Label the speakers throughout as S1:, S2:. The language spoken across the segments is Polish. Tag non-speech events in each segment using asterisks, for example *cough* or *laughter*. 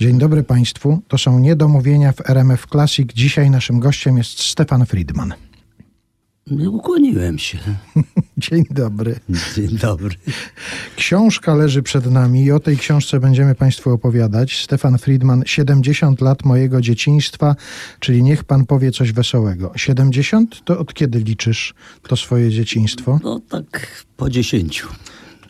S1: Dzień dobry Państwu. To są niedomówienia w RMF Classic. Dzisiaj naszym gościem jest Stefan Friedman.
S2: Ukłoniłem się. *laughs*
S1: Dzień dobry.
S2: Dzień dobry.
S1: Książka leży przed nami i o tej książce będziemy Państwu opowiadać. Stefan Friedman, 70 lat mojego dzieciństwa, czyli niech Pan powie coś wesołego. 70? To od kiedy liczysz to swoje dzieciństwo?
S2: No tak po dziesięciu.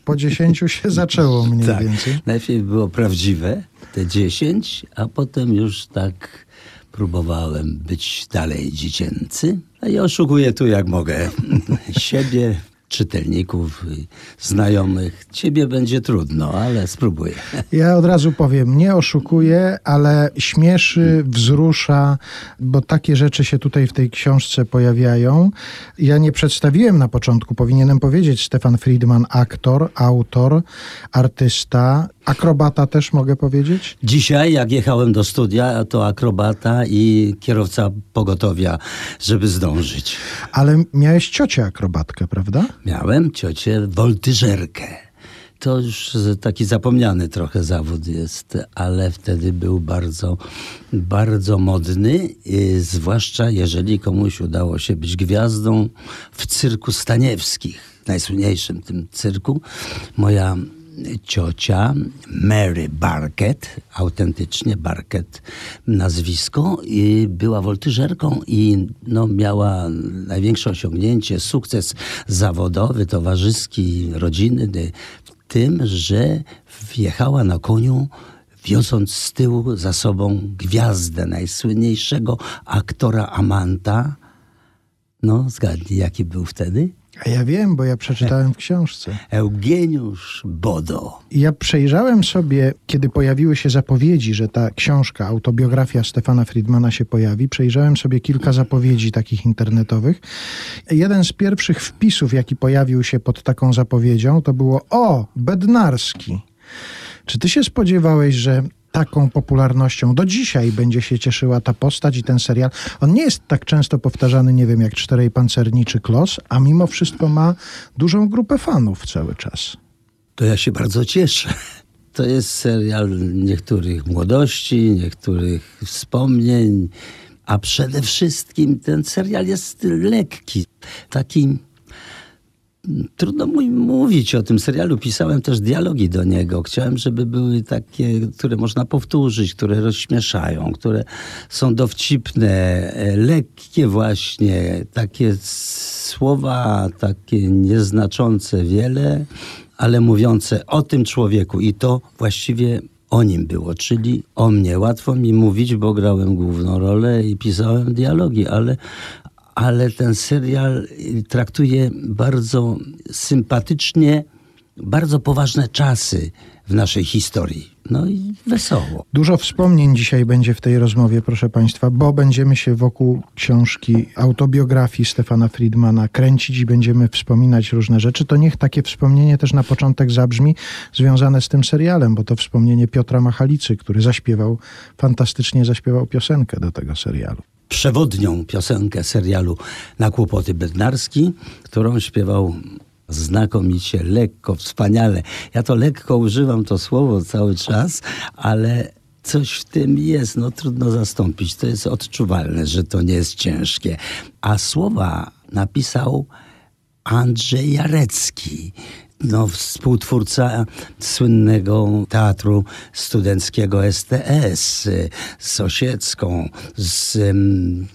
S1: Po 10 się *laughs* zaczęło mniej
S2: tak.
S1: więcej.
S2: Najpierw było prawdziwe, te 10, a potem już tak próbowałem być dalej dziecięcy. A ja oszukuję tu jak mogę. *laughs* Siebie, czytelników, znajomych. Ciebie będzie trudno, ale spróbuję. *laughs*
S1: Ja od razu powiem, nie oszukuję, ale śmieszy, wzrusza, bo takie rzeczy się tutaj w tej książce pojawiają. Ja nie przedstawiłem na początku, powinienem powiedzieć, Stefan Friedman, aktor, autor, artysta, akrobata też mogę powiedzieć?
S2: Dzisiaj, jak jechałem do studia, to akrobata i kierowca pogotowia, żeby zdążyć.
S1: Ale miałeś ciocię akrobatkę, prawda?
S2: Miałem ciocię woltyżerkę. To już taki zapomniany trochę zawód jest, ale wtedy był bardzo, bardzo modny, yy, zwłaszcza jeżeli komuś udało się być gwiazdą w cyrku Staniewskich, najsłynniejszym tym cyrku. Moja ciocia Mary Barkett, autentycznie Barkett nazwisko, i była woltyżerką i no, miała największe osiągnięcie, sukces zawodowy, towarzyski, rodzinny w tym, że wjechała na koniu wiosąc z tyłu za sobą gwiazdę najsłynniejszego aktora Amanta. No, zgadnij, jaki był wtedy?
S1: A ja wiem, bo ja przeczytałem w książce.
S2: Eugeniusz Bodo.
S1: Ja przejrzałem sobie, kiedy pojawiły się zapowiedzi, że ta książka, autobiografia Stefana Friedmana się pojawi, przejrzałem sobie kilka zapowiedzi takich internetowych. Jeden z pierwszych wpisów, jaki pojawił się pod taką zapowiedzią, to było o, Bednarski. Czy ty się spodziewałeś, że taką popularnością do dzisiaj będzie się cieszyła ta postać i ten serial. On nie jest tak często powtarzany, nie wiem, jak Czterej Pancerni czy Klos, a mimo wszystko ma dużą grupę fanów cały czas.
S2: To ja się bardzo cieszę. *laughs* To jest serial niektórych młodości, niektórych wspomnień, a przede wszystkim ten serial jest lekki, taki Trudno mi mówić o tym serialu. Pisałem też dialogi do niego. Chciałem, żeby były takie, które można powtórzyć, które rozśmieszają, które są dowcipne, lekkie właśnie, takie słowa, takie nieznaczące wiele, ale mówiące o tym człowieku i to właściwie o nim było, czyli o mnie. Łatwo mi mówić, bo grałem główną rolę i pisałem dialogi, ale, ale ten serial traktuje bardzo sympatycznie bardzo poważne czasy w naszej historii. No i wesoło.
S1: Dużo wspomnień dzisiaj będzie w tej rozmowie, proszę Państwa, bo będziemy się wokół książki, autobiografii Stefana Friedmana kręcić i będziemy wspominać różne rzeczy. To niech takie wspomnienie też na początek zabrzmi związane z tym serialem, bo to wspomnienie Piotra Machalicy, który zaśpiewał, fantastycznie zaśpiewał piosenkę do tego serialu
S2: przewodnią piosenkę serialu Na kłopoty bednarski, którą śpiewał znakomicie, lekko, wspaniale. Ja to lekko używam to słowo cały czas, ale coś w tym jest, no trudno zastąpić. To jest odczuwalne, że to nie jest ciężkie. A słowa napisał Andrzej Jarecki no, współtwórca słynnego teatru studenckiego STS z Osiecką, z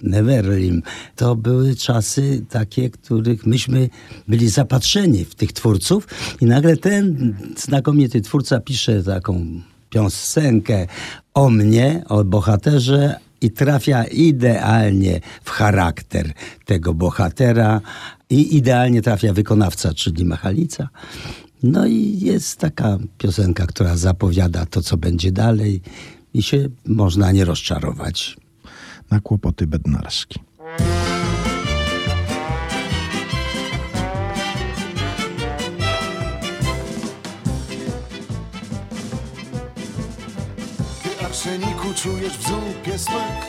S2: Neverlim. To były czasy takie, których myśmy byli zapatrzeni w tych twórców i nagle ten znakomity twórca pisze taką piosenkę o mnie, o bohaterze, i trafia idealnie w charakter tego bohatera i idealnie trafia wykonawca, czyli Machalica. No i jest taka piosenka, która zapowiada to, co będzie dalej. i się można nie rozczarować.
S1: Na kłopoty bednarskie.
S3: Arseniku czujesz w zupie smak.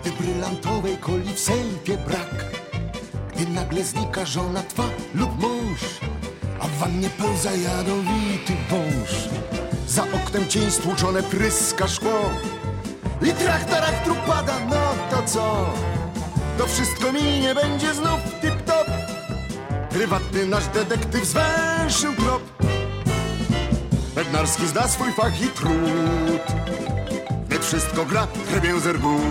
S3: Gdy brylantowej coli w sejpie brak Gdy nagle znika żona twa lub mąż A w wannie pełza jadowity wąż. Za oknem cień stłuczone pryska szkło I trach tarach trup pada, no to co? To wszystko minie, będzie znów tip-top. Prywatny nasz detektyw zwęszył trop. Bednarski zna swój fach i trud wszystko gra, hrebię zergut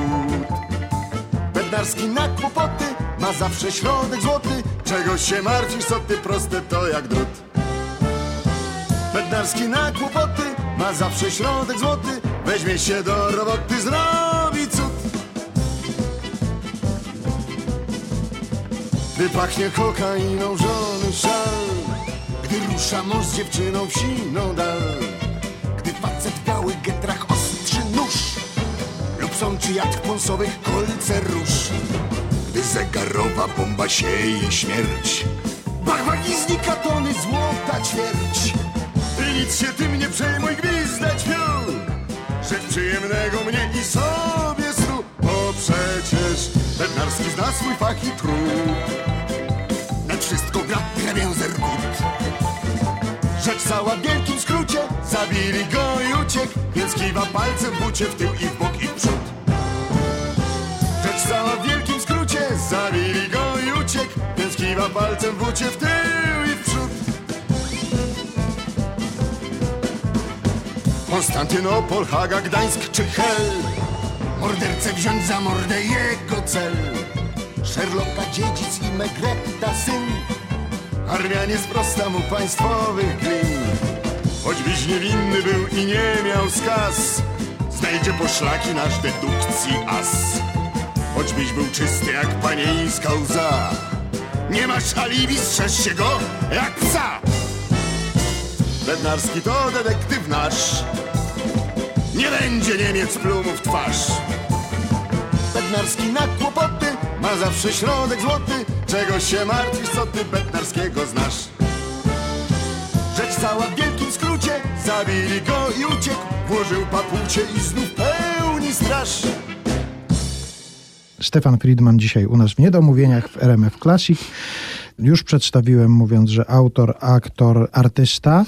S3: Bednarski na kłopoty Ma zawsze środek złoty. Czego się martwisz, co ty proste to jak drut. Bednarski na kłopoty Ma zawsze środek złoty. Weźmie się do roboty, zrobi cud. Gdy pachnie kokainą żony szal. Gdy rusza mąż z dziewczyną w siną dal sączy jad w pąsowych kolce róż Gdy zegarowa bomba sieje śmierć Bach, bach i znika tony złota ćwierć. Ty nic się tym nie przejmuj, gwizdać pił Szef przyjemnego mnie i sobie snu. Bo przecież Bednarski zna swój fach i trud. Na wszystko gra hrebię zergut Rzecz cała w wielkim skrócie Zabili go i uciekł. Więc kiwa palcem w bucie w tył i w bok Cała w wielkim skrócie. Zabili go i uciekł. Więc kiwa palcem w bucie w tył i w przód. Konstantynopol, Haga, Gdańsk czy Hel? Mordercę wziąć za mordę jego cel. Sherlocka dziedzic i Megretta syn. Armia nie sprosta mu państwowych glin. Choćbyś niewinny był i nie miał skaz Znajdzie poszlaki nasz dedukcji as Choćbyś był czysty jak panieńska łza Nie masz alibi, strzeż się go jak psa. Bednarski to detektyw nasz. Nie będzie Niemiec plumu w twarz. Bednarski na kłopoty Ma zawsze środek złoty. Czego się martwisz, co ty Bednarskiego znasz? Rzecz cała w wielkim skrócie. Zabili go i uciekł. Włożył papucie i znów pełni straż
S1: Stefan Friedman dzisiaj u nas w Niedomówieniach w RMF Classic. Już przedstawiłem, mówiąc, że autor, aktor, artysta,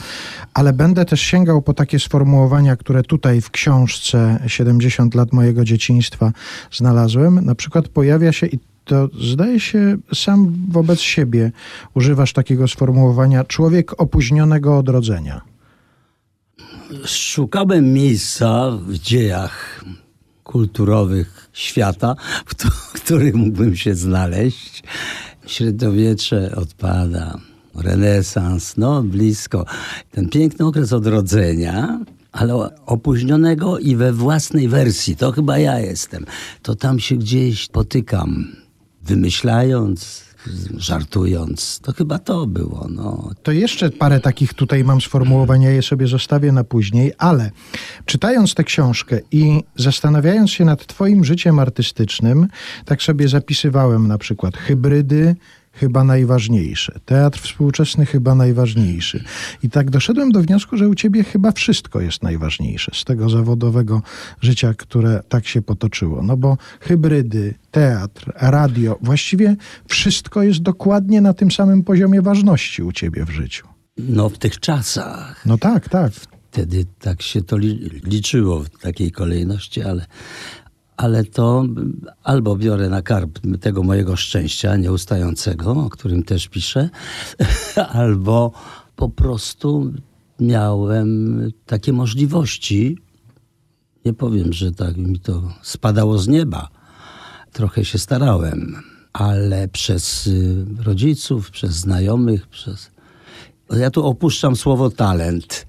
S1: ale będę też sięgał po takie sformułowania, które tutaj w książce 70 lat mojego dzieciństwa znalazłem. Na przykład pojawia się i to zdaje się sam wobec siebie używasz takiego sformułowania człowiek opóźnionego odrodzenia.
S2: Szukałem miejsca w dziejach kulturowych świata, w któ- w których mógłbym się znaleźć. Średniowiecze odpada, renesans, no blisko. Ten piękny okres odrodzenia, ale opóźnionego i we własnej wersji. To chyba ja jestem. To tam się gdzieś potykam, wymyślając, żartując. To chyba to było, no.
S1: To jeszcze parę takich tutaj mam sformułowań, ja je sobie zostawię na później, ale czytając tę książkę i zastanawiając się nad Twoim życiem artystycznym, tak sobie zapisywałem na przykład hybrydy, chyba najważniejsze. Teatr współczesny chyba najważniejszy. I tak doszedłem do wniosku, że u ciebie chyba wszystko jest najważniejsze z tego zawodowego życia, które tak się potoczyło. No bo hybrydy, teatr, radio, właściwie wszystko jest dokładnie na tym samym poziomie ważności u ciebie w życiu.
S2: No w tych czasach.
S1: No tak, tak.
S2: Wtedy tak się to li, liczyło w takiej kolejności, ale, ale to albo biorę na karb tego mojego szczęścia nieustającego, o którym też piszę, *laughs* albo po prostu miałem takie możliwości. Nie powiem, że tak mi to spadało z nieba. Trochę się starałem, ale przez y, rodziców, przez znajomych, przez ja tu opuszczam słowo talent.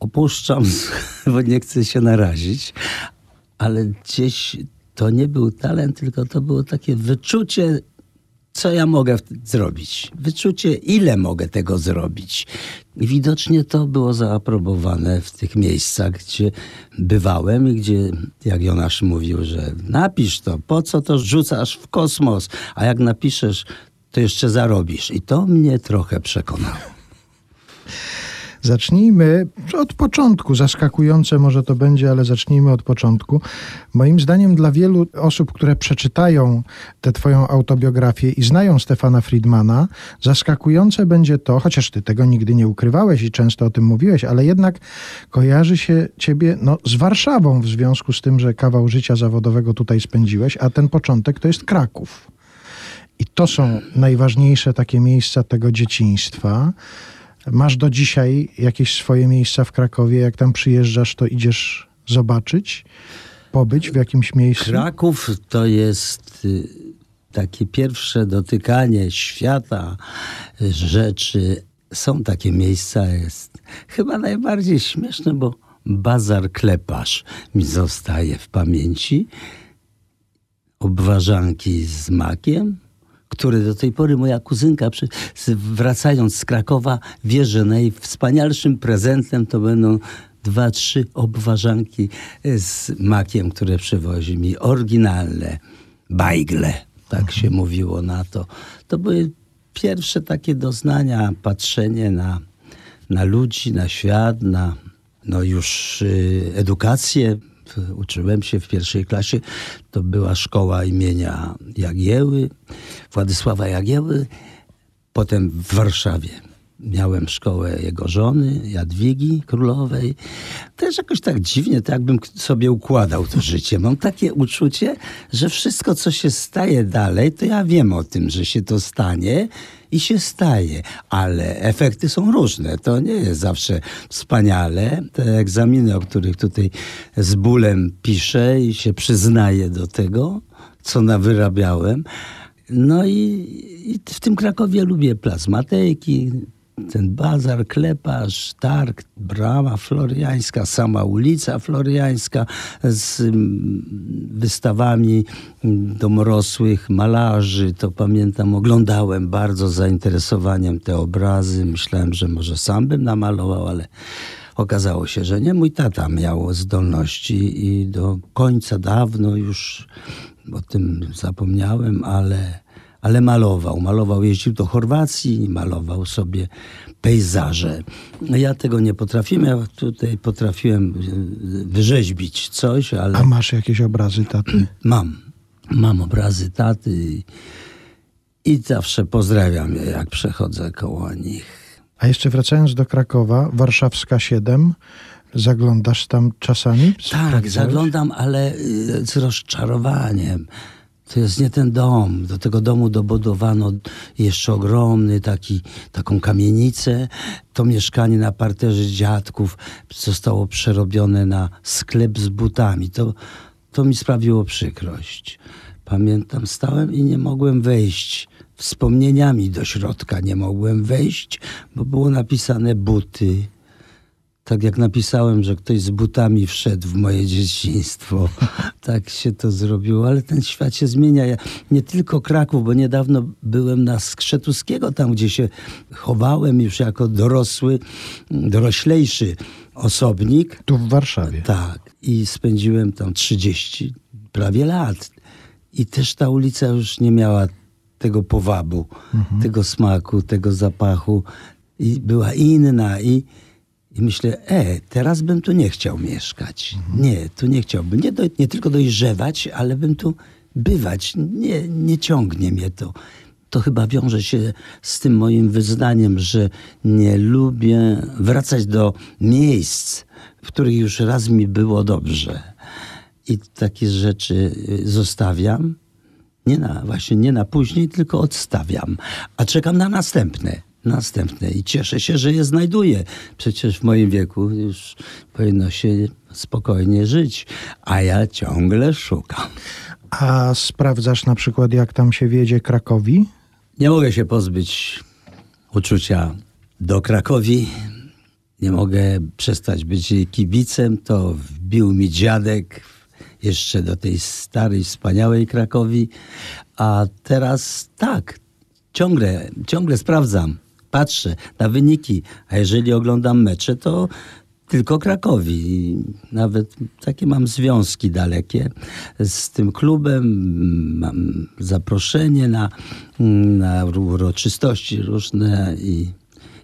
S2: Opuszczam, *laughs* bo nie chcę się narazić, ale gdzieś to nie był talent, tylko to było takie wyczucie co ja mogę zrobić? Wyczucie, ile mogę tego zrobić? I widocznie to było zaaprobowane w tych miejscach, gdzie bywałem i gdzie, jak Jonasz mówił, że napisz to, po co to rzucasz w kosmos, a jak napiszesz, to jeszcze zarobisz. I to mnie trochę przekonało.
S1: Zacznijmy od początku. Zaskakujące może to będzie, ale zacznijmy od początku. Moim zdaniem dla wielu osób, które przeczytają tę twoją autobiografię i znają Stefana Friedmana, zaskakujące będzie to, chociaż ty tego nigdy nie ukrywałeś i często o tym mówiłeś, ale jednak kojarzy się ciebie no, z Warszawą w związku z tym, że kawał życia zawodowego tutaj spędziłeś, a ten początek to jest Kraków. I to są najważniejsze takie miejsca tego dzieciństwa. Masz do dzisiaj jakieś swoje miejsca w Krakowie? Jak tam przyjeżdżasz, to idziesz zobaczyć, pobyć w jakimś miejscu?
S2: Kraków to jest y, takie pierwsze dotykanie świata, rzeczy. Są takie miejsca, jest chyba najbardziej śmieszne, bo bazar Kleparz mi zostaje w pamięci. Obwarzanki z makiem, które do tej pory moja kuzynka, przy, wracając z Krakowa, wie, że najwspanialszym prezentem to będą dwa, trzy obwarzanki z makiem, które przywozi mi. Oryginalne, bajgle, tak mhm. się mówiło na to. To były pierwsze takie doznania, patrzenie na, na ludzi, na świat, na no już y, edukację uczyłem się w pierwszej klasie. To była szkoła imienia Jagieły, Władysława Jagieły. Potem w Warszawie miałem szkołę jego żony, Jadwigi Królowej. Też jakoś tak dziwnie, tak jakbym sobie układał to życie. Mam takie uczucie, że wszystko, co się staje dalej, to ja wiem o tym, że się to stanie i się staje, ale efekty są różne. To nie jest zawsze wspaniale. Te egzaminy, o których tutaj z bólem piszę i się przyznaję do tego, co nawyrabiałem. No i, i w tym Krakowie lubię plazmatejki, ten bazar, kleparz, targ, brama floriańska, sama ulica floriańska z mm, wystawami domorosłych malarzy. To pamiętam, oglądałem bardzo zainteresowaniem te obrazy. Myślałem, że może sam bym namalował, ale okazało się, że nie. Mój tata miał zdolności i do końca dawno już o tym zapomniałem, ale ale malował. Malował, jeździł do Chorwacji, malował sobie pejzaże. Ja tego nie potrafiłem, ja tutaj potrafiłem e, wyrzeźbić coś, ale...
S1: A masz jakieś obrazy taty? *clears throat*
S2: Mam. Mam obrazy taty i zawsze pozdrawiam je, jak przechodzę koło nich.
S1: A jeszcze wracając do Krakowa, Warszawska 7, zaglądasz tam czasami?
S2: Tak, zaglądam, ale y, z rozczarowaniem. To jest nie ten dom. Do tego domu dobudowano jeszcze ogromny taki, taką kamienicę. To mieszkanie na parterze dziadków zostało przerobione na sklep z butami. To, to mi sprawiło przykrość. Pamiętam, stałem i nie mogłem wejść. Wspomnieniami do środka nie mogłem wejść, bo było napisane buty tak jak napisałem, że ktoś z butami wszedł w moje dzieciństwo. *laughs* tak się to zrobiło, ale ten świat się zmienia. Ja nie tylko Kraków, bo niedawno byłem na Skrzetuskiego, tam gdzie się chowałem już jako dorosły, doroślejszy osobnik.
S1: Tu w Warszawie.
S2: Tak. I spędziłem tam 30 prawie lat. I też ta ulica już nie miała tego powabu, mhm. tego smaku, tego zapachu. I była inna i i myślę, e, teraz bym tu nie chciał mieszkać. Nie, tu nie chciałbym. Nie, do, nie tylko dojrzewać, ale bym tu bywać. Nie, nie ciągnie mnie to. To chyba wiąże się z tym moim wyznaniem, że nie lubię wracać do miejsc, w których już raz mi było dobrze. I takie rzeczy y, zostawiam. Nie na, właśnie nie na później, tylko odstawiam. A czekam na następne następne i cieszę się, że je znajduję. Przecież w moim wieku już powinno się spokojnie żyć, a ja ciągle szukam.
S1: A sprawdzasz na przykład, jak tam się wiedzie Krakowi?
S2: Nie mogę się pozbyć uczucia do Krakowi. Nie mogę przestać być kibicem. To wbił mi dziadek jeszcze do tej starej, wspaniałej Krakowi. A teraz tak, ciągle, ciągle sprawdzam, patrzę na wyniki, a jeżeli oglądam mecze, to tylko Krakowi. Nawet takie mam związki dalekie z tym klubem. Mam zaproszenie na, na uroczystości różne i,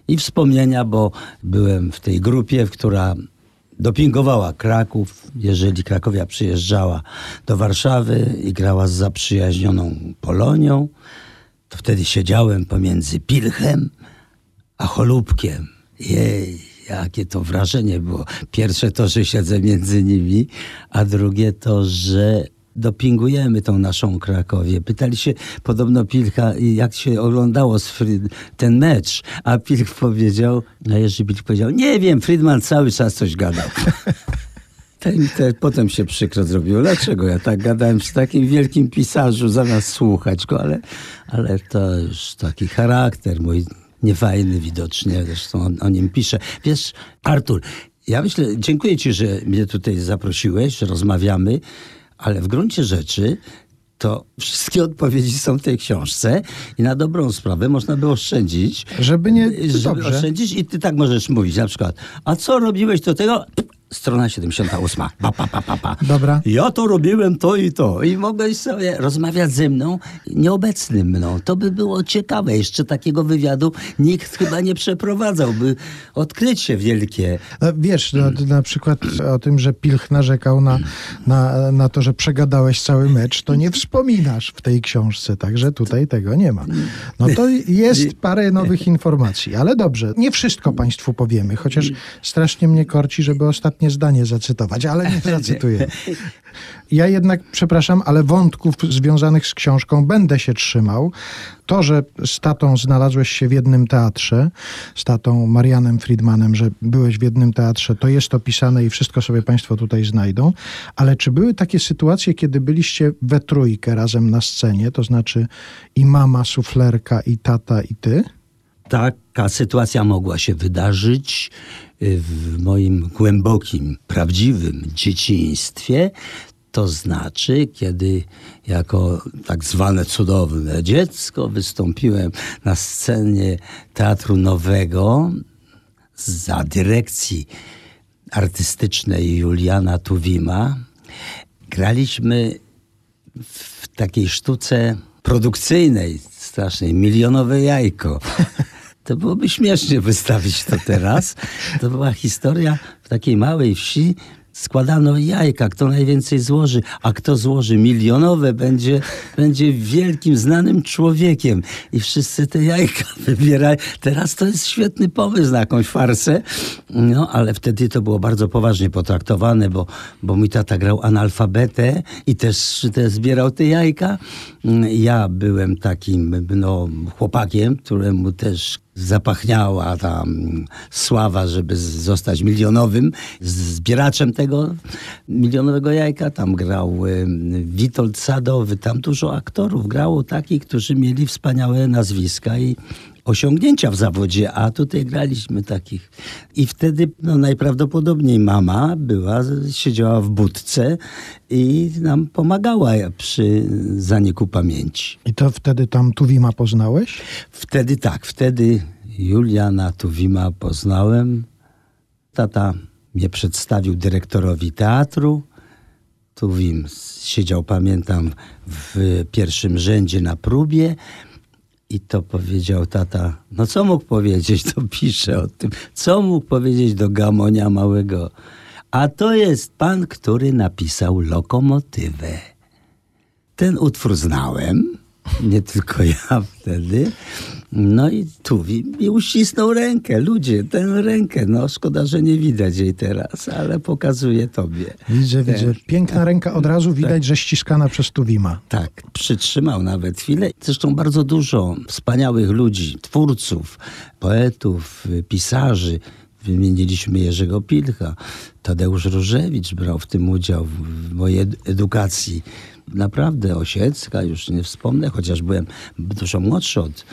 S2: i wspomnienia, bo byłem w tej grupie, która dopingowała Kraków. Jeżeli Krakowia przyjeżdżała do Warszawy i grała z zaprzyjaźnioną Polonią, to wtedy siedziałem pomiędzy Pilchem a Cholubkiem. Jej, jakie to wrażenie było. Pierwsze to, że siedzę między nimi, a drugie to, że dopingujemy tą naszą Krakowię. Pytali się podobno Pilcha, jak się oglądało ten mecz, a Pilch powiedział, a Jerzy Pilch powiedział, nie wiem, Friedman cały czas coś gadał. *laughs* Te, te, potem się przykro zrobiło. Dlaczego ja tak gadałem przy takim wielkim pisarzu, zamiast słuchać go, ale, ale to już taki charakter mój niefajny widocznie, zresztą on, o nim pisze. Wiesz, Artur, ja myślę, dziękuję ci, że mnie tutaj zaprosiłeś, rozmawiamy, ale w gruncie rzeczy to wszystkie odpowiedzi są w tej książce i na dobrą sprawę można by oszczędzić.
S1: Żeby nie...
S2: Żeby
S1: Dobrze.
S2: oszczędzić i ty tak możesz mówić na przykład, a co robiłeś do tego? Strona 78. Pa, pa, pa, pa, pa.
S1: Dobra.
S2: Ja to robiłem to i to. I mogłeś sobie rozmawiać ze mną, nieobecnym mną. To by było ciekawe. Jeszcze takiego wywiadu nikt chyba nie przeprowadzałby. Odkrycie wielkie.
S1: No, wiesz, na, na przykład o tym, że Pilch narzekał na, na, na to, że przegadałeś cały mecz, to nie wspominasz w tej książce, także tutaj tego nie ma. No to jest parę nowych informacji, ale dobrze, nie wszystko Państwu powiemy, chociaż strasznie mnie korci, żeby ostatnie zdanie zacytować, ale nie *laughs* zacytuję. Ja jednak, przepraszam, ale wątków związanych z książką będę się trzymał. To, że z tatą znalazłeś się w jednym teatrze, z tatą Marianem Friedmanem, że byłeś w jednym teatrze, to jest opisane i wszystko sobie Państwo tutaj znajdą. Ale czy były takie sytuacje, kiedy byliście we trójkę razem na scenie, to znaczy i mama, suflerka, i tata, i ty?
S2: Taka sytuacja mogła się wydarzyć y, w moim głębokim, prawdziwym dzieciństwie. To znaczy, kiedy jako tak zwane cudowne dziecko wystąpiłem na scenie Teatru Nowego za dyrekcji artystycznej Juliana Tuwima. Graliśmy w takiej sztuce produkcyjnej, strasznej, milionowe jajko. To byłoby śmiesznie wystawić to teraz. To była historia w takiej małej wsi. Składano jajka, kto najwięcej złoży, a kto złoży milionowe, będzie, będzie wielkim, znanym człowiekiem. I wszyscy te jajka *laughs* wybierają. Teraz to jest świetny pomysł na jakąś farsę, no ale wtedy to było bardzo poważnie potraktowane, bo, bo mój tata grał analfabetę i też, też zbierał te jajka. Ja byłem takim no, chłopakiem, któremu też zapachniała tam sława, żeby zostać milionowym zbieraczem tego milionowego jajka. Tam grał Witold Sadowy, tam dużo aktorów grało takich, którzy mieli wspaniałe nazwiska i osiągnięcia w zawodzie, a tutaj graliśmy takich. I wtedy no, najprawdopodobniej mama była, siedziała w budce i nam pomagała przy zaniku pamięci.
S1: I to wtedy tam Tuwima poznałeś?
S2: Wtedy tak, wtedy Juliana Tuwima poznałem. Tata mnie przedstawił dyrektorowi teatru. Tuwim siedział, pamiętam, w pierwszym rzędzie na próbie. I to powiedział tata, no co mógł powiedzieć, to pisze o tym, co mógł powiedzieć do Gamonia Małego. A to jest pan, który napisał Lokomotywę. Ten utwór znałem, nie tylko ja wtedy. No i tu mi uścisnął rękę. Ludzie, tę rękę, no szkoda, że nie widać jej teraz, ale pokazuję tobie.
S1: Widzę, Ten. widzę. Piękna ręka, od razu widać, tak. że ściskana przez Tuwima.
S2: Tak, przytrzymał nawet chwilę. Zresztą bardzo dużo wspaniałych ludzi, twórców, poetów, pisarzy. Wymieniliśmy Jerzego Pilcha, Tadeusz Różewicz brał w tym udział w mojej edukacji naprawdę Osiecka, już nie wspomnę, chociaż byłem dużo młodszy od,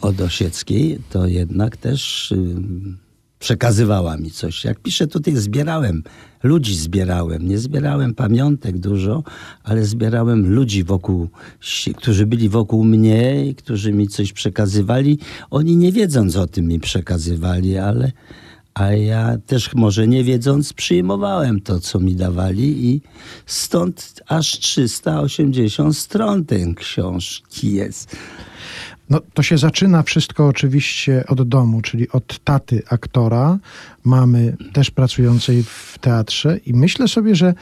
S2: od Osieckiej, to jednak też y, przekazywała mi coś. Jak piszę tutaj, zbierałem, ludzi zbierałem. Nie zbierałem pamiątek dużo, ale zbierałem ludzi wokół, którzy byli wokół mnie i którzy mi coś przekazywali. Oni nie wiedząc o tym mi przekazywali, ale a ja też może nie wiedząc przyjmowałem to, co mi dawali i stąd aż 380 stron tej książki jest.
S1: No, to się zaczyna wszystko oczywiście od domu, czyli od taty aktora, mamy też pracującej w teatrze i myślę sobie, że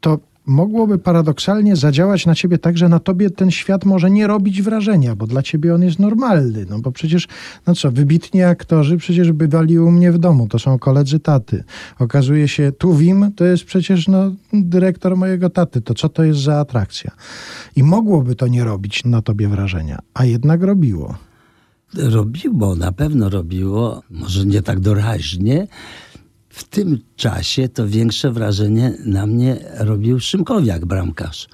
S1: to mogłoby paradoksalnie zadziałać na ciebie tak, że na tobie ten świat może nie robić wrażenia, bo dla ciebie on jest normalny. No bo przecież, no co, wybitni aktorzy przecież bywali u mnie w domu, to są koledzy taty. Okazuje się, Tuwim to jest przecież no, dyrektor mojego taty. To co to jest za atrakcja? I mogłoby to nie robić na tobie wrażenia, a jednak robiło.
S2: Robiło, na pewno robiło, może nie tak doraźnie. W tym czasie to większe wrażenie na mnie robił Szymkowiak, bramkarz.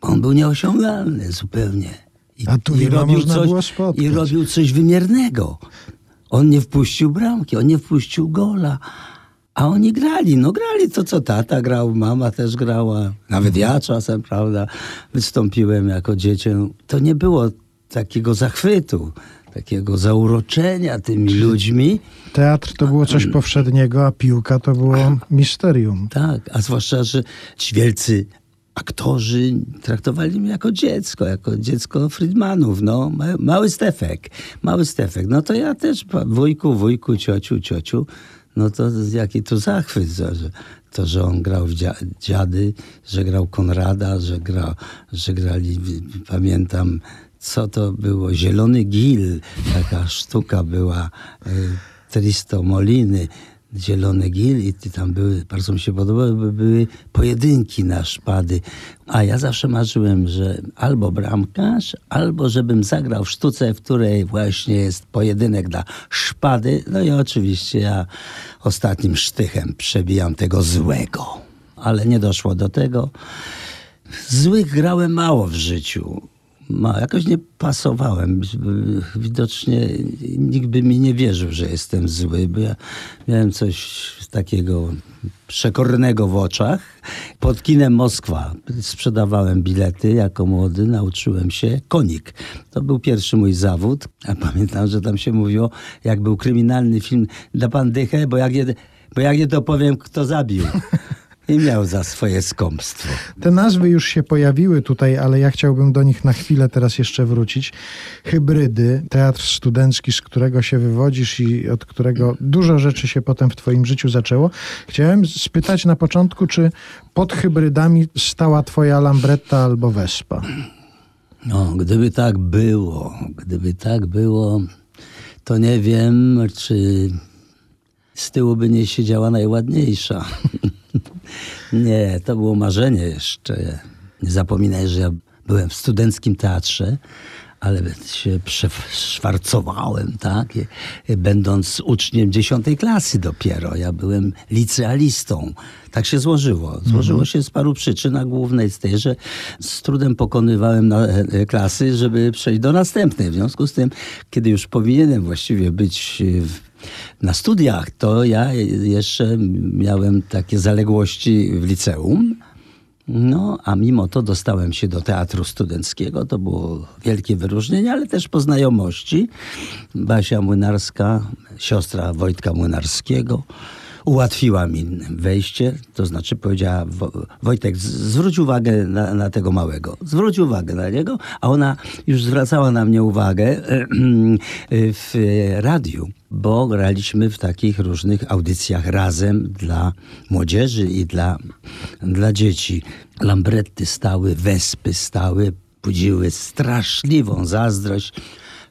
S2: On był nieosiągalny zupełnie. I,
S1: A tu można było spotkać.
S2: I robił coś wymiernego. On nie wpuścił bramki, on nie wpuścił gola. A oni grali, no grali to, co tata grał, mama też grała. Nawet ja czasem, prawda, wystąpiłem jako dziecię. To nie było takiego zachwytu, takiego zauroczenia tymi ludźmi.
S1: Teatr to było coś powszedniego, a piłka to było misterium.
S2: Tak, a zwłaszcza, że ci wielcy aktorzy traktowali mnie jako dziecko, jako dziecko Friedmanów, no. Ma- Mały Stefek, mały Stefek. No to ja też, wujku, wujku, ciociu, ciociu, no to jaki to zachwyt, że, to, że on grał w dzia- dziady, że grał Konrada, że, gra, że grali, pamiętam, co to było, Zielony Gil, taka sztuka była, y, Tristo Moliny, Zielony Gil i tam były, bardzo mi się podobały, bo były pojedynki na szpady. A ja zawsze marzyłem, że albo bramkarz, albo żebym zagrał w sztuce, w której właśnie jest pojedynek na szpady. No i oczywiście ja ostatnim sztychem przebijam tego złego. Ale nie doszło do tego. Złych grałem mało w życiu. Ma, jakoś nie pasowałem. Widocznie nikt by mi nie wierzył, że jestem zły, bo ja miałem coś takiego przekornego w oczach. Pod kinem Moskwa sprzedawałem bilety jako młody, nauczyłem się konik. To był pierwszy mój zawód, a pamiętam, że tam się mówiło, jak był kryminalny film, da pan dychę, bo jak nie, bo jak nie to powiem, kto zabił. I miał za swoje skąpstwo.
S1: Te nazwy już się pojawiły tutaj, ale ja chciałbym do nich na chwilę teraz jeszcze wrócić. Hybrydy, teatr studencki, z którego się wywodzisz i od którego dużo rzeczy się potem w twoim życiu zaczęło. Chciałem spytać na początku, czy pod hybrydami stała twoja Lambretta albo Vespa?
S2: No, gdyby tak było, gdyby tak było, to nie wiem, czy z tyłu by nie siedziała najładniejsza. *laughs* nie, to było marzenie jeszcze. Nie zapominaj, że ja byłem w studenckim teatrze, ale się przeszwarcowałem, tak? Będąc uczniem dziesiątej klasy dopiero. Ja byłem licealistą. Tak się złożyło. Złożyło się z paru przyczyn, a głównej z tej, że z trudem pokonywałem e, klasy, żeby przejść do następnej. W związku z tym, kiedy już powinienem właściwie być w, na studiach, to ja jeszcze miałem takie zaległości w liceum. No, a mimo to dostałem się do teatru studenckiego. To było wielkie wyróżnienie, ale też po znajomości. Basia Młynarska, siostra Wojtka Młynarskiego, ułatwiła mi wejście. To znaczy powiedziała, "Wo- Wojtek, zwróć uwagę na, na tego małego. Zwróć uwagę na niego. A ona już zwracała na mnie uwagę *clears throat* w radiu bo graliśmy w takich różnych audycjach razem dla młodzieży i dla, dla dzieci. Lambretty stały, wespy stały, budziły straszliwą zazdrość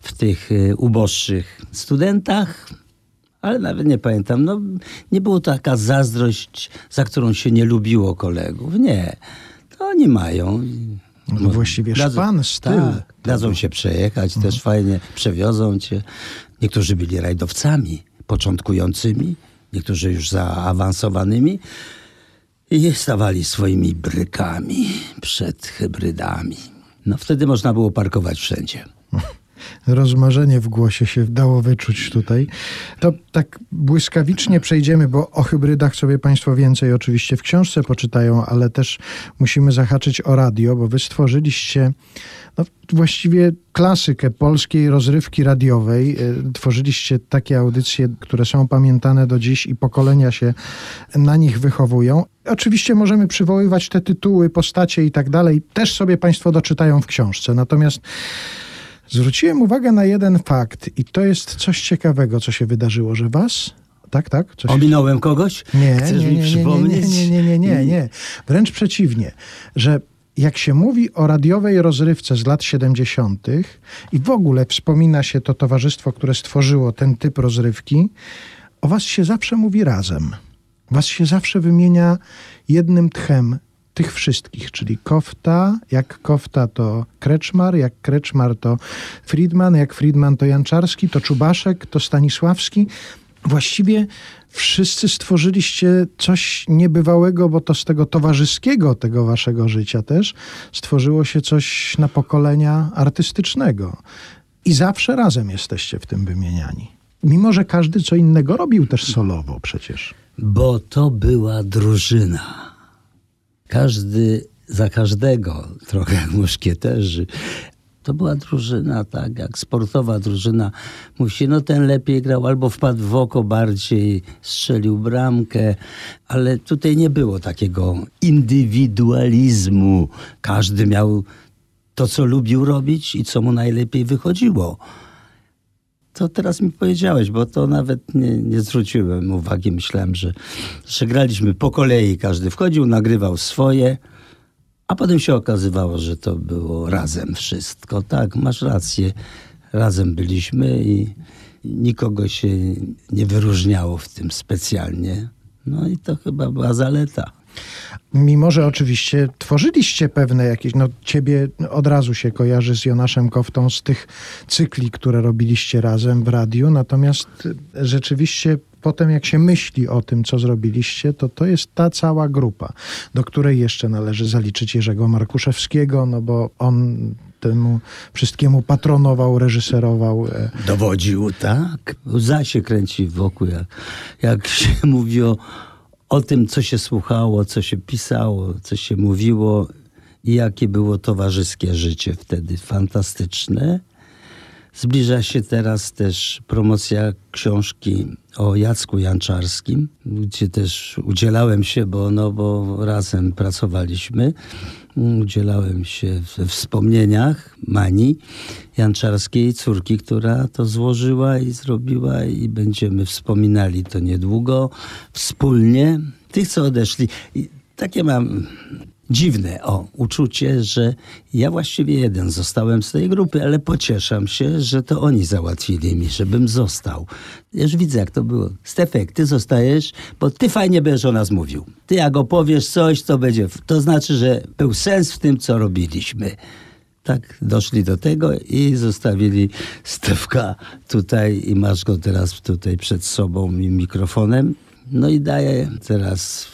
S2: w tych e, uboższych studentach. Ale nawet nie pamiętam, no nie było taka zazdrość, za którą się nie lubiło kolegów. Nie, to oni mają.
S1: No właściwie szpan, styl.
S2: Tak, dadzą się przejechać, też fajnie przewiozą cię. Niektórzy byli rajdowcami początkującymi, niektórzy już zaawansowanymi i stawali swoimi brykami przed hybrydami. No wtedy można było parkować wszędzie.
S1: Rozmarzenie w głosie się dało wyczuć tutaj. To tak błyskawicznie przejdziemy, bo o hybrydach sobie Państwo więcej oczywiście w książce poczytają, ale też musimy zahaczyć o radio, bo Wy stworzyliście no, właściwie klasykę polskiej rozrywki radiowej. Y, Tworzyliście takie audycje, które są pamiętane do dziś i pokolenia się na nich wychowują. Oczywiście możemy przywoływać te tytuły, postacie i tak dalej. Też sobie Państwo doczytają w książce. Natomiast zwróciłem uwagę na jeden fakt i to jest coś ciekawego, co się wydarzyło, że Was... Tak, tak? Coś...
S2: Ominąłem kogoś?
S1: Nie,
S2: Chcesz
S1: nie,
S2: mi
S1: nie, nie,
S2: przypomnieć?
S1: Nie, nie, nie, nie, nie, nie. Wręcz przeciwnie, że jak się mówi o radiowej rozrywce z lat 70. i w ogóle wspomina się to towarzystwo, które stworzyło ten typ rozrywki, o was się zawsze mówi razem. Was się zawsze wymienia jednym tchem tych wszystkich, czyli Kofta, jak Kofta to Kreczmar, jak Kreczmar to Friedman, jak Friedman to Janczarski, to Czubaszek, to Stanisławski. Właściwie wszyscy stworzyliście coś niebywałego, bo to z tego towarzyskiego, tego waszego życia też stworzyło się coś na pokolenia artystycznego. I zawsze razem jesteście w tym wymieniani. Mimo, że każdy co innego robił też solowo przecież.
S2: Bo to była drużyna. Każdy za każdego, trochę jak *laughs* muszkieterzy. To była drużyna, tak, jak sportowa drużyna. Się, no ten lepiej grał, albo wpadł w oko bardziej, strzelił bramkę, ale tutaj nie było takiego indywidualizmu. Każdy miał to, co lubił robić i co mu najlepiej wychodziło. To teraz mi powiedziałeś, bo to nawet nie, nie zwróciłem uwagi. Myślałem, że, że graliśmy po kolei. Każdy wchodził, nagrywał swoje, a potem się okazywało, że to było razem wszystko. Tak, masz rację. Razem byliśmy i nikogo się nie wyróżniało w tym specjalnie. No i to chyba była zaleta.
S1: Mimo, że oczywiście tworzyliście pewne jakieś, no ciebie od razu się kojarzy z Jonaszem Koftą z tych cykli, które robiliście razem w radiu, natomiast rzeczywiście potem jak się myśli o tym, co zrobiliście, to to jest ta cała grupa, do której jeszcze należy zaliczyć Jerzego Markuszewskiego, no bo on temu wszystkiemu patronował, reżyserował. e,
S2: Dowodził, tak. Łza się kręci wokół, jak, jak się mówi o, o tym, co się słuchało, co się pisało, co się mówiło i jakie było towarzyskie życie wtedy. Fantastyczne. Zbliża się teraz też promocja książki o Jacku Janczarskim, gdzie też udzielałem się, bo, no, bo razem pracowaliśmy. Udzielałem się we wspomnieniach Mani Janczarskiej, córki, która to złożyła i zrobiła i będziemy wspominali to niedługo wspólnie. Tych, co odeszli. I takie mam dziwne o uczucie, że ja właściwie jeden zostałem z tej grupy, ale pocieszam się, że to oni załatwili mi, żebym został. Już widzę, jak to było. Stefek, ty zostajesz, bo ty fajnie będziesz o nas mówił. Ty jak opowiesz coś, to będzie... To znaczy, że był sens w tym, co robiliśmy. Tak, doszli do tego i zostawili Stefka tutaj i masz go teraz tutaj przed sobą i mikrofonem. No i daję teraz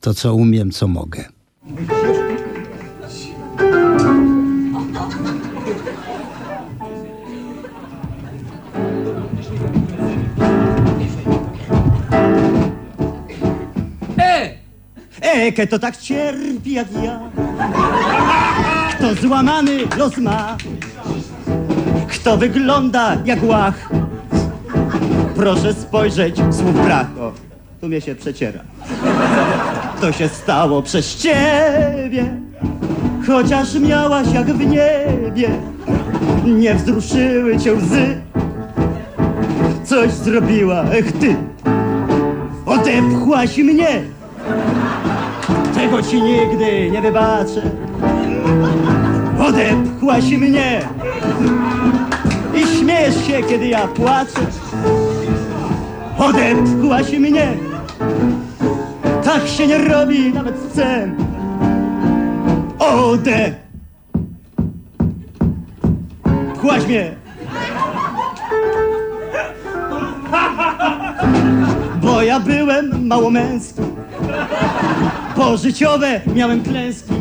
S2: to, co umiem, co mogę.
S4: Eke to tak cierpi jak ja. Kto złamany los ma? Kto wygląda jak łach? Proszę spojrzeć, słów brak O, tu mnie się przeciera To się stało przez ciebie Chociaż miałaś jak w niebie. Nie wzruszyły cię łzy. Coś zrobiła, ech ty. Odepchłaś mnie. Tego ci nigdy nie wybaczę. Odepchłaś mnie. I śmiejesz się, kiedy ja płaczę. Odepchłaś mnie, tak się nie robi nawet z psem. Odepchłaś mnie. Bo ja byłem mało męski. Pożyciowe miałem klęski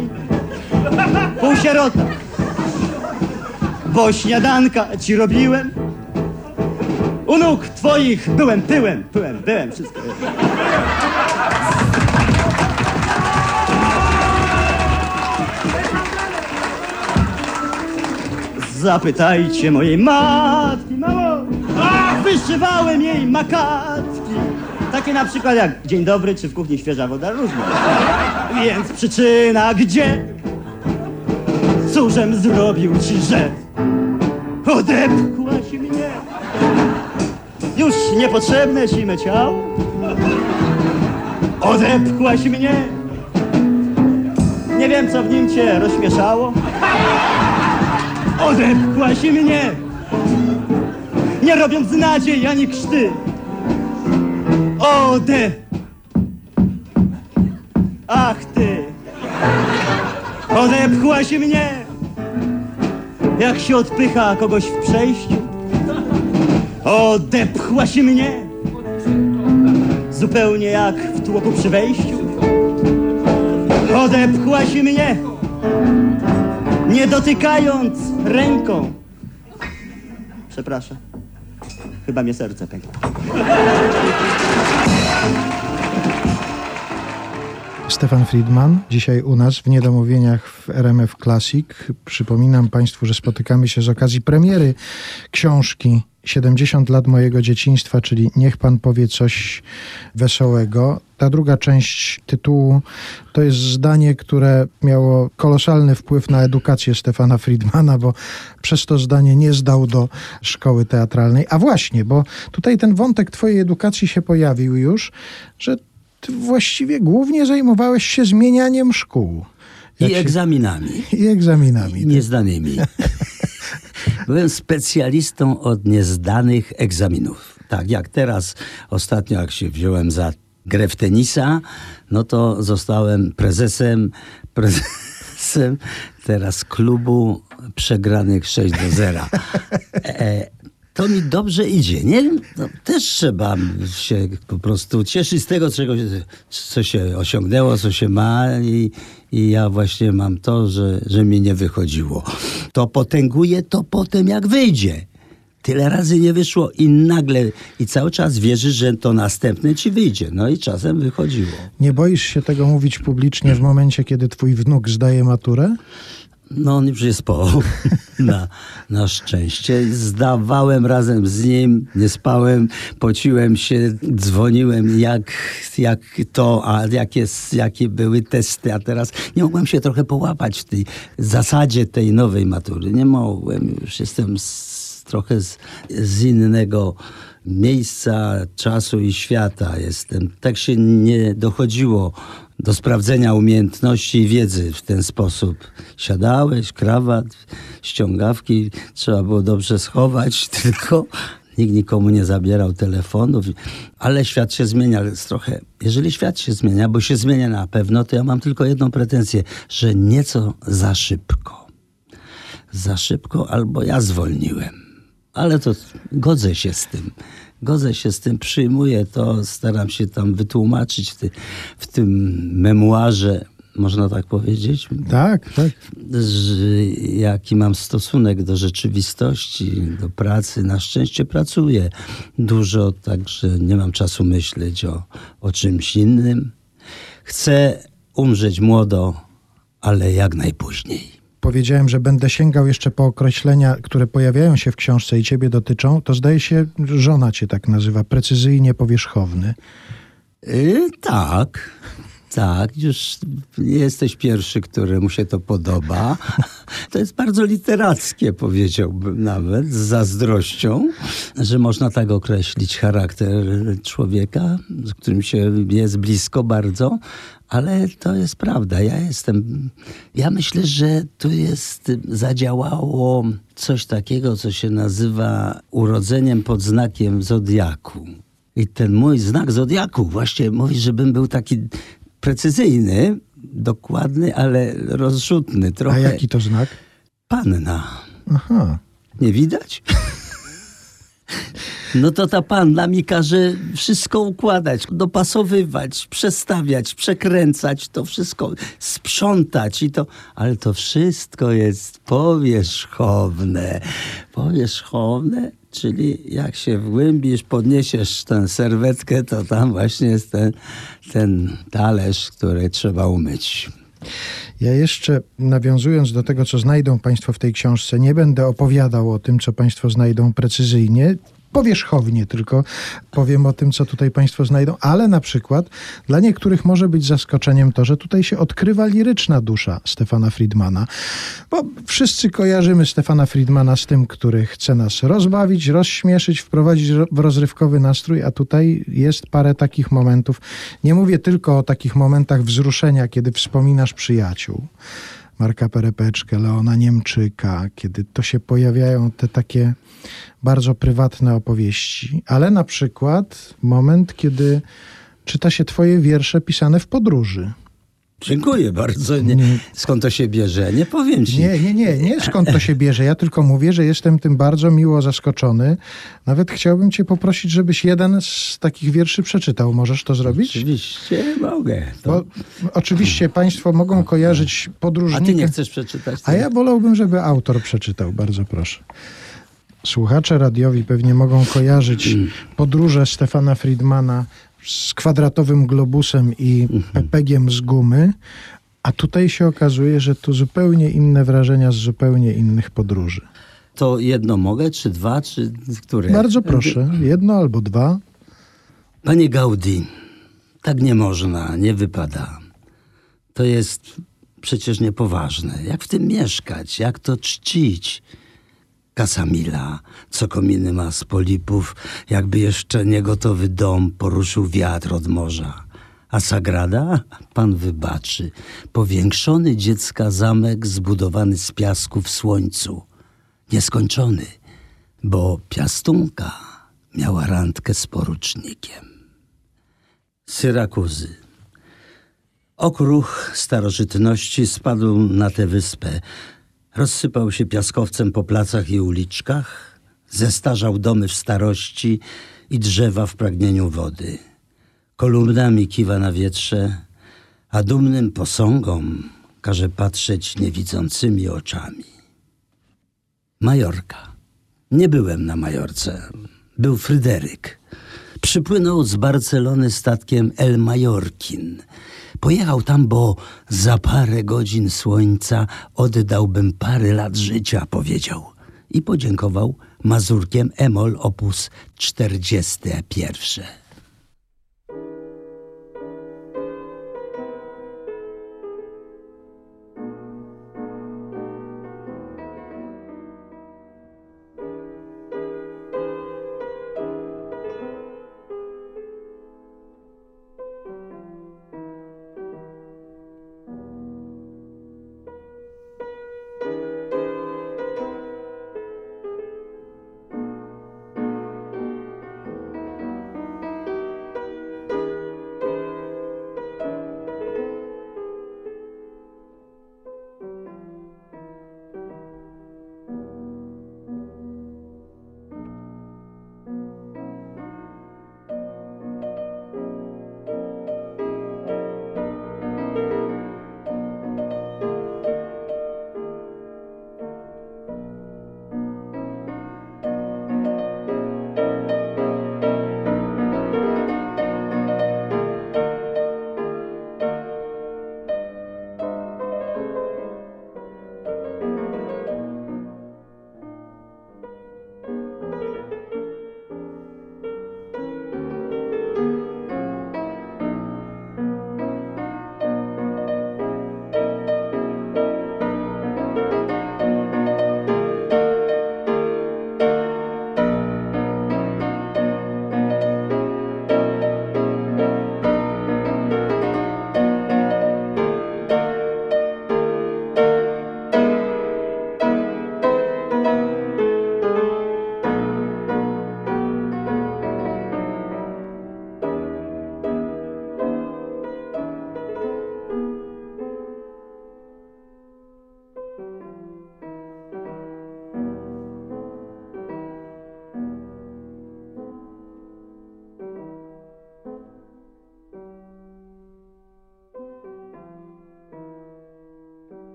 S4: Pół sierota bo śniadanka ci robiłem. U nóg twoich byłem pyłem, pyłem, byłem, wszystko. Zapytajcie mojej matki, mamo, wyszywałem jej makatki. Takie na przykład jak dzień dobry, czy w kuchni świeża woda, różne. Więc przyczyna gdzie? Cóżem zrobił ci, że odepchłaś mnie? Już niepotrzebne ci me ciało? Odepchłaś mnie? Nie wiem, co w nim cię rozśmieszało. Odepchłaś mnie, nie robiąc nadziei ani krzty. Ode... Ach ty, odepchłaś mnie, jak się odpycha kogoś w przejściu. Odepchłaś mnie, zupełnie jak w tłoku przy wejściu. Odepchłaś mnie, nie dotykając ręką. Przepraszam. Chyba mnie serce pękło.
S1: Stefan Friedman, dzisiaj u nas w Niedomówieniach w RMF Classic. Przypominam Państwu, że spotykamy się z okazji premiery książki 70 lat mojego dzieciństwa, czyli Niech Pan powie coś wesołego. Ta druga część tytułu to jest zdanie, które miało kolosalny wpływ na edukację Stefana Friedmana, bo przez to zdanie nie zdał do szkoły teatralnej. A właśnie, bo tutaj ten wątek Twojej edukacji się pojawił już, że ty właściwie głównie zajmowałeś się zmienianiem szkół. Jak
S2: I
S1: się-
S2: egzaminami.
S1: I egzaminami. tak.
S2: Niezdanymi. *laughs* Byłem specjalistą od niezdanych egzaminów. Tak, jak teraz ostatnio, jak się wziąłem za grę w tenisa, no to zostałem prezesem, prezesem teraz klubu przegranych 6 do 0. E, to mi dobrze idzie, nie? No, też trzeba się po prostu cieszyć z tego, czego, co się osiągnęło, co się ma i, i ja właśnie mam to, że, że mi nie wychodziło. To potęguje to potem, jak wyjdzie. Tyle razy nie wyszło i nagle, i cały czas wierzysz, że to następne ci wyjdzie. No i czasem wychodziło.
S1: Nie boisz się tego mówić publicznie w momencie, kiedy twój wnuk zdaje maturę?
S2: No on już jest po. *laughs* Na, na szczęście. Zdawałem razem z nim, nie spałem, pociłem się, dzwoniłem jak, jak to, a jakie, jakie były testy, a teraz nie mogłem się trochę połapać w tej zasadzie tej nowej matury. Nie mogłem, już jestem z, trochę z, z innego miejsca, czasu i świata jestem. Tak się nie dochodziło do sprawdzenia umiejętności i wiedzy w ten sposób. Siadałeś, krawat, ściągawki, trzeba było dobrze schować, *laughs* tylko nikt nikomu nie zabierał telefonów. Ale świat się zmienia, trochę. Jeżeli świat się zmienia, bo się zmienia na pewno, to ja mam tylko jedną pretensję, że nieco za szybko. Za szybko albo ja zwolniłem. Ale to godzę się z tym. Godzę się z tym, przyjmuję to, staram się tam wytłumaczyć w, ty, w tym memuarze, można tak powiedzieć,
S1: Tak, tak.
S2: że jaki mam stosunek do rzeczywistości, do pracy. Na szczęście pracuję dużo, także nie mam czasu myśleć o, o czymś innym. Chcę umrzeć młodo, ale jak najpóźniej.
S1: Powiedziałem, że będę sięgał jeszcze po określenia, które pojawiają się w książce i ciebie dotyczą. To zdaje się, żona cię tak nazywa, precyzyjnie powierzchowny.
S2: Y, tak. Tak, już nie jesteś pierwszy, któremu się to podoba. *laughs* To jest bardzo literackie, powiedziałbym nawet, z zazdrością, że można tak określić charakter człowieka, z którym się jest blisko bardzo, ale to jest prawda. Ja jestem. Ja myślę, że tu jest, zadziałało coś takiego, co się nazywa urodzeniem pod znakiem zodiaku. I ten mój znak zodiaku właśnie mówi, żebym był taki precyzyjny, dokładny, ale rozrzutny.
S1: A
S2: Trochę
S1: jaki to znak?
S2: panna.
S1: Aha.
S2: Nie widać? *laughs* No to ta panna mi każe wszystko układać, dopasowywać, przestawiać, przekręcać, to wszystko sprzątać i to, ale to wszystko jest powierzchowne. Powierzchowne, czyli jak się wgłębisz, podniesiesz tę serwetkę, to tam właśnie jest ten, ten talerz, który trzeba umyć.
S1: Ja jeszcze nawiązując do tego, co znajdą Państwo w tej książce, nie będę opowiadał o tym, co Państwo znajdą precyzyjnie. Powierzchownie tylko powiem o tym, co tutaj Państwo znajdą, ale na przykład dla niektórych może być zaskoczeniem to, że tutaj się odkrywa liryczna dusza Stefana Friedmana. Bo wszyscy kojarzymy Stefana Friedmana z tym, który chce nas rozbawić, rozśmieszyć, wprowadzić ro- w rozrywkowy nastrój, a tutaj jest parę takich momentów. Nie mówię tylko o takich momentach wzruszenia, kiedy wspominasz przyjaciół. Marka Perepeczkę, Leona Niemczyka, kiedy to się pojawiają te takie bardzo prywatne opowieści, ale na przykład moment, kiedy czyta się twoje wiersze pisane w podróży.
S2: Dziękuję bardzo. Nie, skąd to się bierze? Nie powiem ci.
S1: Nie, nie, nie, nie skąd to się bierze. Ja tylko mówię, że jestem tym bardzo miło zaskoczony. Nawet chciałbym cię poprosić, żebyś jeden z takich wierszy przeczytał. Możesz to zrobić?
S2: Oczywiście mogę. To...
S1: Bo oczywiście państwo mogą kojarzyć
S2: A
S1: podróżnika.
S2: ty nie chcesz przeczytać?
S1: A ja wolałbym, żeby autor przeczytał, bardzo proszę. Słuchacze radiowi pewnie mogą kojarzyć podróże Stefana Friedmana z kwadratowym globusem i pepegiem z gumy, a tutaj się okazuje, że tu zupełnie inne wrażenia z zupełnie innych podróży.
S2: To jedno mogę, czy dwa, czy które?
S1: Bardzo proszę, jedno albo dwa.
S2: Panie Gaudi, tak nie można, nie wypada. To jest przecież niepoważne. Jak w tym mieszkać? Jak to czcić? Kasamila, co kominy ma z polipów, jakby jeszcze niegotowy dom poruszył wiatr od morza. A Sagrada, pan wybaczy, powiększony dziecka zamek zbudowany z piasku w słońcu. Nieskończony, bo piastunka miała randkę z porucznikiem. Syrakuzy. Okruch starożytności spadł na tę wyspę. Rozsypał się piaskowcem po placach i uliczkach, zestarzał domy w starości i drzewa w pragnieniu wody. Kolumnami kiwa na wietrze, a dumnym posągom każe patrzeć niewidzącymi oczami. Majorka. Nie byłem na Majorce. Był Fryderyk. Przypłynął z Barcelony statkiem El Majorkin. Pojechał tam, bo za parę godzin słońca oddałbym parę lat życia, powiedział. I podziękował mazurkiem Emol opus 41.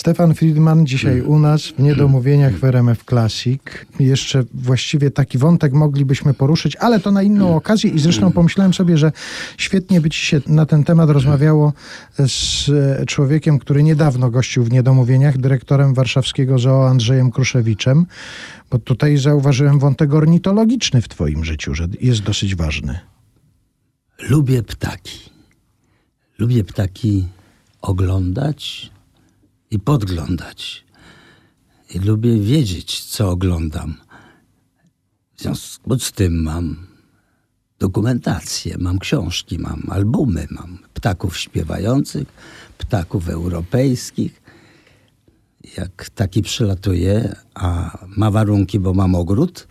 S1: Stefan Friedman dzisiaj u nas w Niedomówieniach w RMF Classic. Jeszcze właściwie taki wątek moglibyśmy poruszyć, ale to na inną okazję i zresztą pomyślałem sobie, że świetnie by ci się na ten temat rozmawiało z e, człowiekiem, który niedawno gościł w Niedomówieniach, dyrektorem warszawskiego zoo Andrzejem Kruszewiczem, bo tutaj zauważyłem wątek ornitologiczny w twoim życiu, że jest dosyć ważny.
S2: Lubię ptaki. Lubię ptaki oglądać i podglądać. I lubię wiedzieć, co oglądam. W związku z tym mam dokumentację, mam książki, mam albumy, mam ptaków śpiewających, ptaków europejskich. Jak taki przylatuje, a ma warunki, bo mam ogród,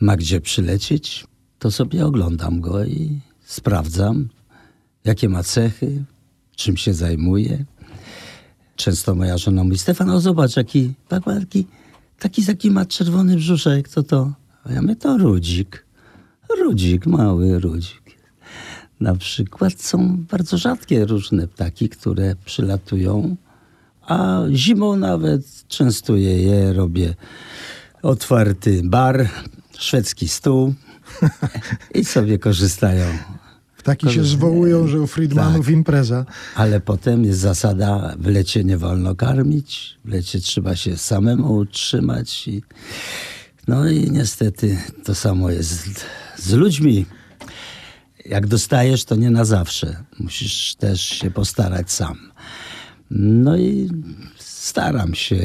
S2: ma gdzie przylecieć, to sobie oglądam go i sprawdzam, jakie ma cechy, czym się zajmuje. Często moja żona mówi, Stefan, o zobacz, jaki, taki, taki, taki ma czerwony brzuszek, co to? A ja mówię, to rudzik. Rudzik, mały rudzik. Na przykład są bardzo rzadkie różne ptaki, które przylatują, a zimą nawet częstuję je, robię otwarty bar, szwedzki stół *laughs* i sobie korzystają.
S1: Ptaki się zwołują, że u Friedmanów impreza.
S2: Ale potem jest zasada, w lecie nie wolno karmić, w lecie trzeba się samemu utrzymać. I, no i niestety to samo jest z ludźmi. Jak dostajesz, to nie na zawsze. Musisz też się postarać sam. No i staram się,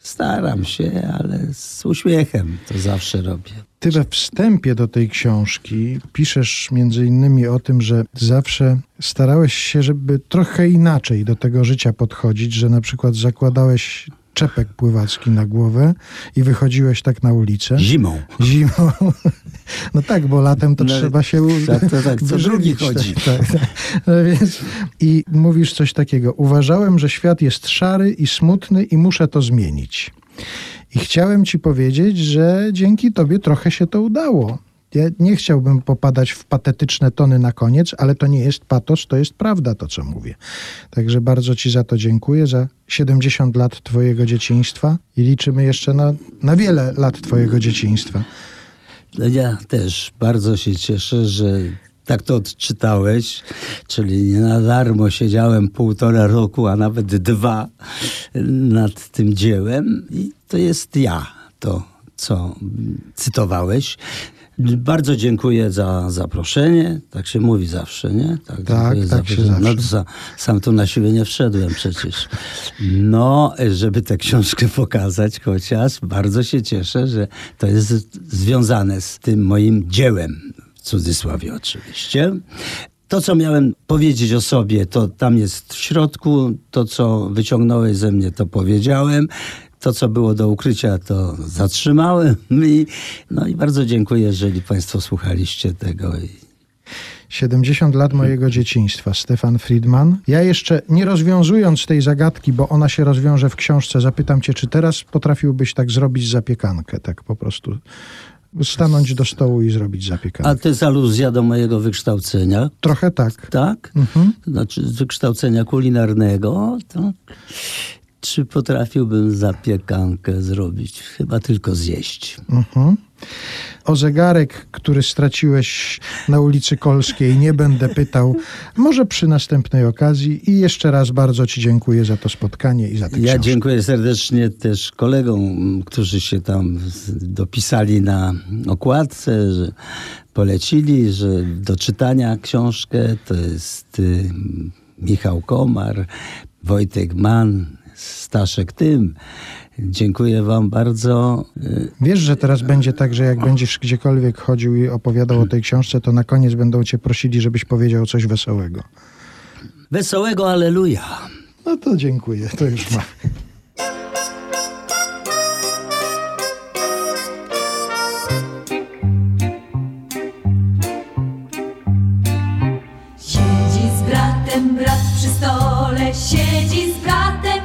S2: staram się, ale z uśmiechem to zawsze robię.
S1: Ty we wstępie do tej książki piszesz między innymi o tym, że zawsze starałeś się, żeby trochę inaczej do tego życia podchodzić, że na przykład zakładałeś czepek pływacki na głowę i wychodziłeś tak na ulicę.
S2: Zimą.
S1: Zimą. *laughs* No tak, bo latem to
S2: No,
S1: trzeba się
S2: tak, to tak, co drugi chodzi.
S1: Tak, *laughs* tak, tak. No więc, I mówisz coś takiego. Uważałem, że świat jest szary i smutny i muszę to zmienić. I chciałem ci powiedzieć, że dzięki tobie trochę się to udało. Ja nie chciałbym popadać w patetyczne tony na koniec, ale to nie jest patos, to jest prawda to, co mówię. Także bardzo ci za to dziękuję, za 70 lat twojego dzieciństwa i liczymy jeszcze na, na wiele lat twojego dzieciństwa.
S2: Ja też bardzo się cieszę, że tak to odczytałeś, czyli nie na darmo siedziałem półtora roku, a nawet dwa nad tym dziełem i to jest ja, to co cytowałeś. Bardzo dziękuję za zaproszenie. Tak się mówi zawsze, nie?
S1: Tak,
S2: za
S1: tak się.
S2: No
S1: zawsze.
S2: to sa, sam tu na siebie nie wszedłem przecież. No, żeby tę książkę pokazać chociaż, bardzo się cieszę, że to jest związane z tym moim dziełem, w cudzysłowie oczywiście. To, co miałem powiedzieć o sobie, to tam jest w środku. To, co wyciągnąłeś ze mnie, to powiedziałem. To, co było do ukrycia, to zatrzymałem. *laughs* I, no i bardzo dziękuję, jeżeli Państwo słuchaliście tego. I
S1: 70 lat mojego dzieciństwa, Stefan Friedman. Ja jeszcze nie rozwiązując tej zagadki, bo ona się rozwiąże w książce, zapytam cię, czy teraz potrafiłbyś tak zrobić zapiekankę, tak po prostu stanąć do stołu i zrobić zapiekankę.
S2: A to jest aluzja do mojego wykształcenia,
S1: Trochę tak.
S2: tak? To Znaczy z wykształcenia kulinarnego, to czy potrafiłbym zapiekankę zrobić? Chyba tylko zjeść.
S1: Mhm. O zegarek, który straciłeś na ulicy Kolskiej, nie będę pytał. Może przy następnej okazji. I jeszcze raz bardzo Ci dziękuję za to spotkanie i za tę
S2: Ja
S1: książkę.
S2: dziękuję serdecznie też kolegom, którzy się tam dopisali na okładce, że polecili, że do czytania książkę to jest y, Michał Komar, Wojtek Mann, Staszek Tym. Dziękuję wam bardzo.
S1: Wiesz, że teraz będzie tak, że jak będziesz gdziekolwiek chodził i opowiadał o tej książce, to na koniec będą Cię prosili, żebyś powiedział coś wesołego.
S2: Wesołego Aleluja!
S1: No to dziękuję, to już ma.
S5: Siedzi z bratem brat przy stole, siedzi z bratem